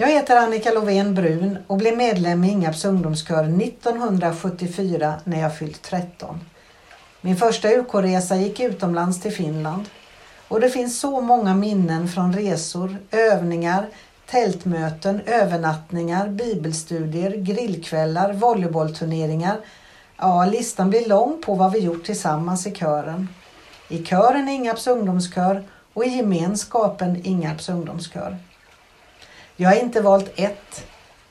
Jag heter Annika Lovén Brun och blev medlem i Ingarps ungdomskör 1974 när jag fyllt 13. Min första UK-resa gick utomlands till Finland. Och det finns så många minnen från resor, övningar, tältmöten, övernattningar, bibelstudier, grillkvällar, volleybollturneringar. Ja, listan blir lång på vad vi gjort tillsammans i kören. I kören Ingarps ungdomskör och i gemenskapen Ingarps ungdomskör. Jag har inte valt ett,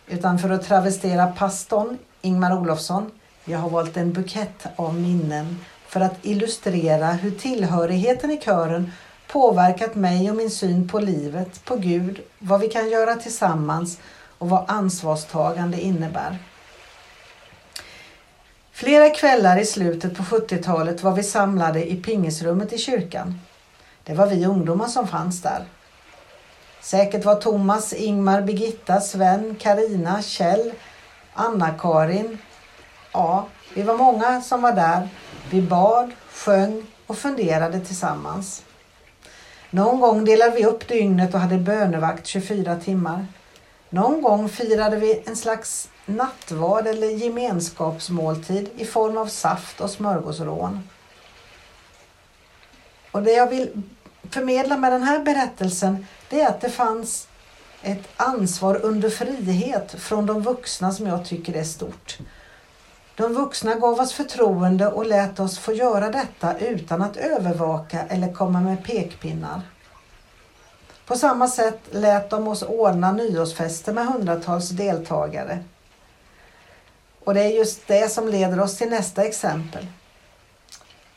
utan för att travestera pastorn Ingmar Olofsson, jag har valt en bukett av minnen för att illustrera hur tillhörigheten i kören påverkat mig och min syn på livet, på Gud, vad vi kan göra tillsammans och vad ansvarstagande innebär. Flera kvällar i slutet på 70-talet var vi samlade i pingisrummet i kyrkan. Det var vi ungdomar som fanns där. Säkert var Thomas, Ingmar, Birgitta, Sven, Karina, Kjell, Anna-Karin. Ja, vi var många som var där. Vi bad, sjöng och funderade tillsammans. Någon gång delade vi upp dygnet och hade bönevakt 24 timmar. Någon gång firade vi en slags nattvard eller gemenskapsmåltid i form av saft och smörgåsrån. Och det jag vill förmedla med den här berättelsen det är att det fanns ett ansvar under frihet från de vuxna som jag tycker är stort. De vuxna gav oss förtroende och lät oss få göra detta utan att övervaka eller komma med pekpinnar. På samma sätt lät de oss ordna nyårsfester med hundratals deltagare. Och det är just det som leder oss till nästa exempel.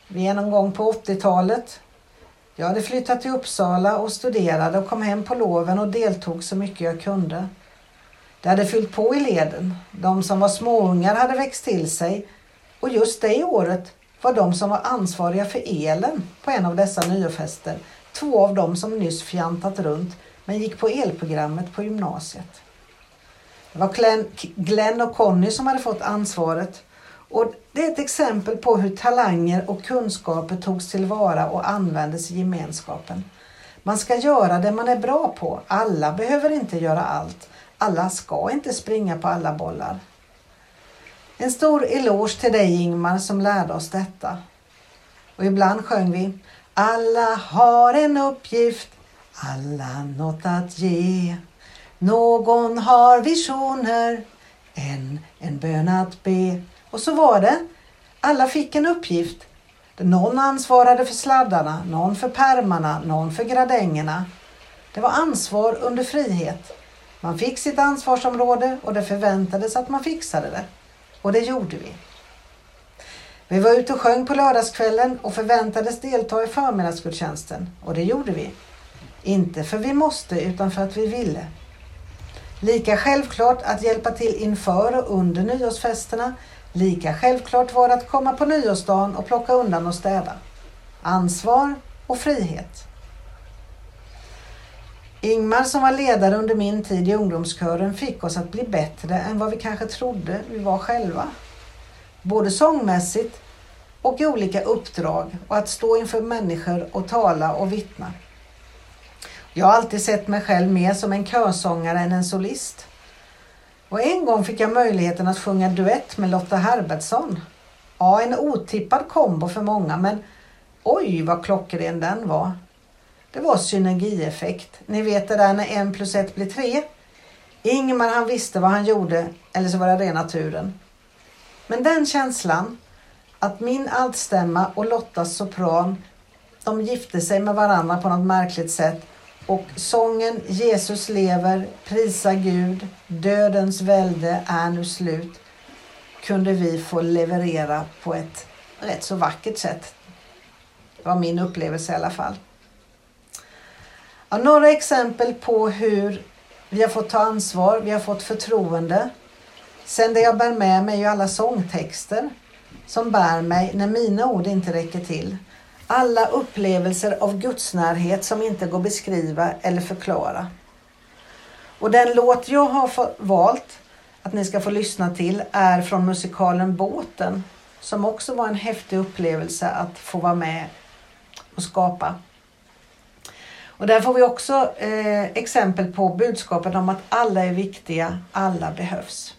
Vi är någon gång på 80-talet. Jag hade flyttat till Uppsala och studerade och kom hem på loven och deltog så mycket jag kunde. Det hade fyllt på i leden. De som var småungar hade växt till sig och just det året var de som var ansvariga för elen på en av dessa nyårsfester två av dem som nyss fjantat runt men gick på elprogrammet på gymnasiet. Det var Glenn och Conny som hade fått ansvaret och det är ett exempel på hur talanger och kunskaper togs tillvara och användes i gemenskapen. Man ska göra det man är bra på. Alla behöver inte göra allt. Alla ska inte springa på alla bollar. En stor eloge till dig Ingmar som lärde oss detta. Och ibland sjöng vi Alla har en uppgift, alla något att ge. Någon har visioner, en en bön att be. Och så var det. Alla fick en uppgift. Någon ansvarade för sladdarna, någon för pärmarna, någon för gradängerna. Det var ansvar under frihet. Man fick sitt ansvarsområde och det förväntades att man fixade det. Och det gjorde vi. Vi var ute och sjöng på lördagskvällen och förväntades delta i förmiddagsgudstjänsten. Och det gjorde vi. Inte för vi måste utan för att vi ville. Lika självklart att hjälpa till inför och under nyårsfesterna. Lika självklart var det att komma på nyårsdagen och plocka undan och städa. Ansvar och frihet. Ingmar som var ledare under min tid i ungdomskören fick oss att bli bättre än vad vi kanske trodde vi var själva. Både sångmässigt och i olika uppdrag och att stå inför människor och tala och vittna. Jag har alltid sett mig själv mer som en körsångare än en solist. Och en gång fick jag möjligheten att sjunga duett med Lotta Herbertsson. Ja, en otippad kombo för många men oj vad klockren den var. Det var synergieffekt. Ni vet det där när en plus ett blir tre. Ingmar han visste vad han gjorde eller så var det rena turen. Men den känslan att min altstämma och Lottas sopran de gifte sig med varandra på något märkligt sätt och sången Jesus lever, prisa Gud, dödens välde är nu slut kunde vi få leverera på ett rätt så vackert sätt. Det var min upplevelse i alla fall. Ja, några exempel på hur vi har fått ta ansvar, vi har fått förtroende. Sen det jag bär med mig är ju alla sångtexter som bär mig när mina ord inte räcker till. Alla upplevelser av gudsnärhet som inte går att beskriva eller förklara. Och den låt jag har valt att ni ska få lyssna till är från musikalen Båten som också var en häftig upplevelse att få vara med och skapa. Och där får vi också eh, exempel på budskapet om att alla är viktiga, alla behövs.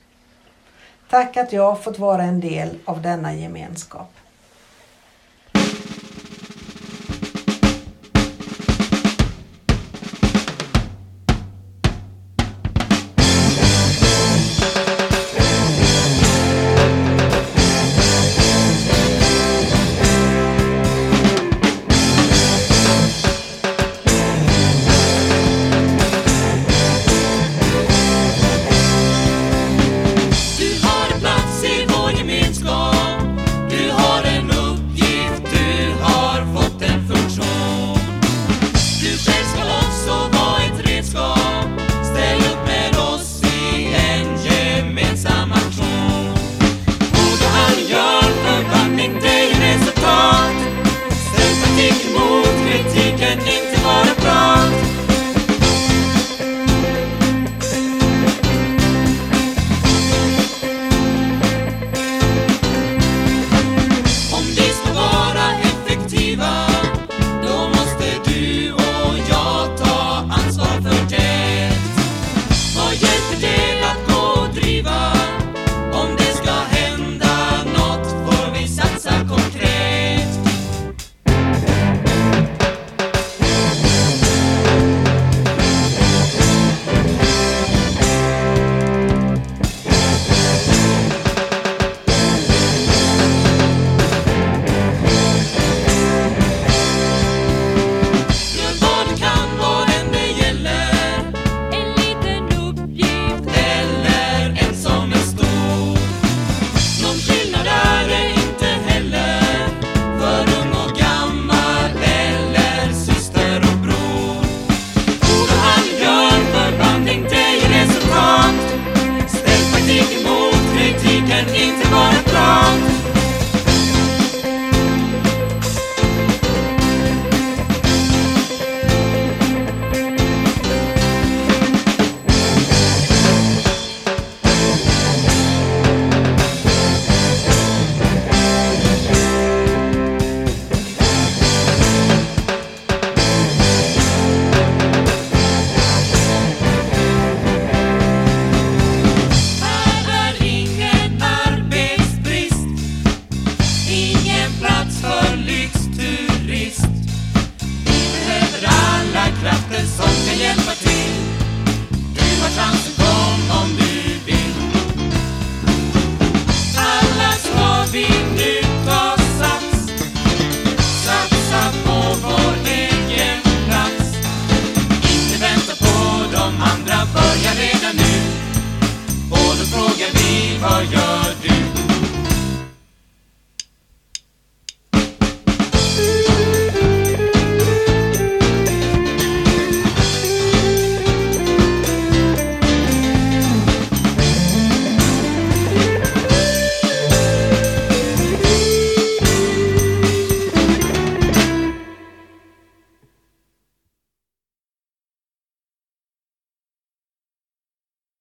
Tack att jag fått vara en del av denna gemenskap.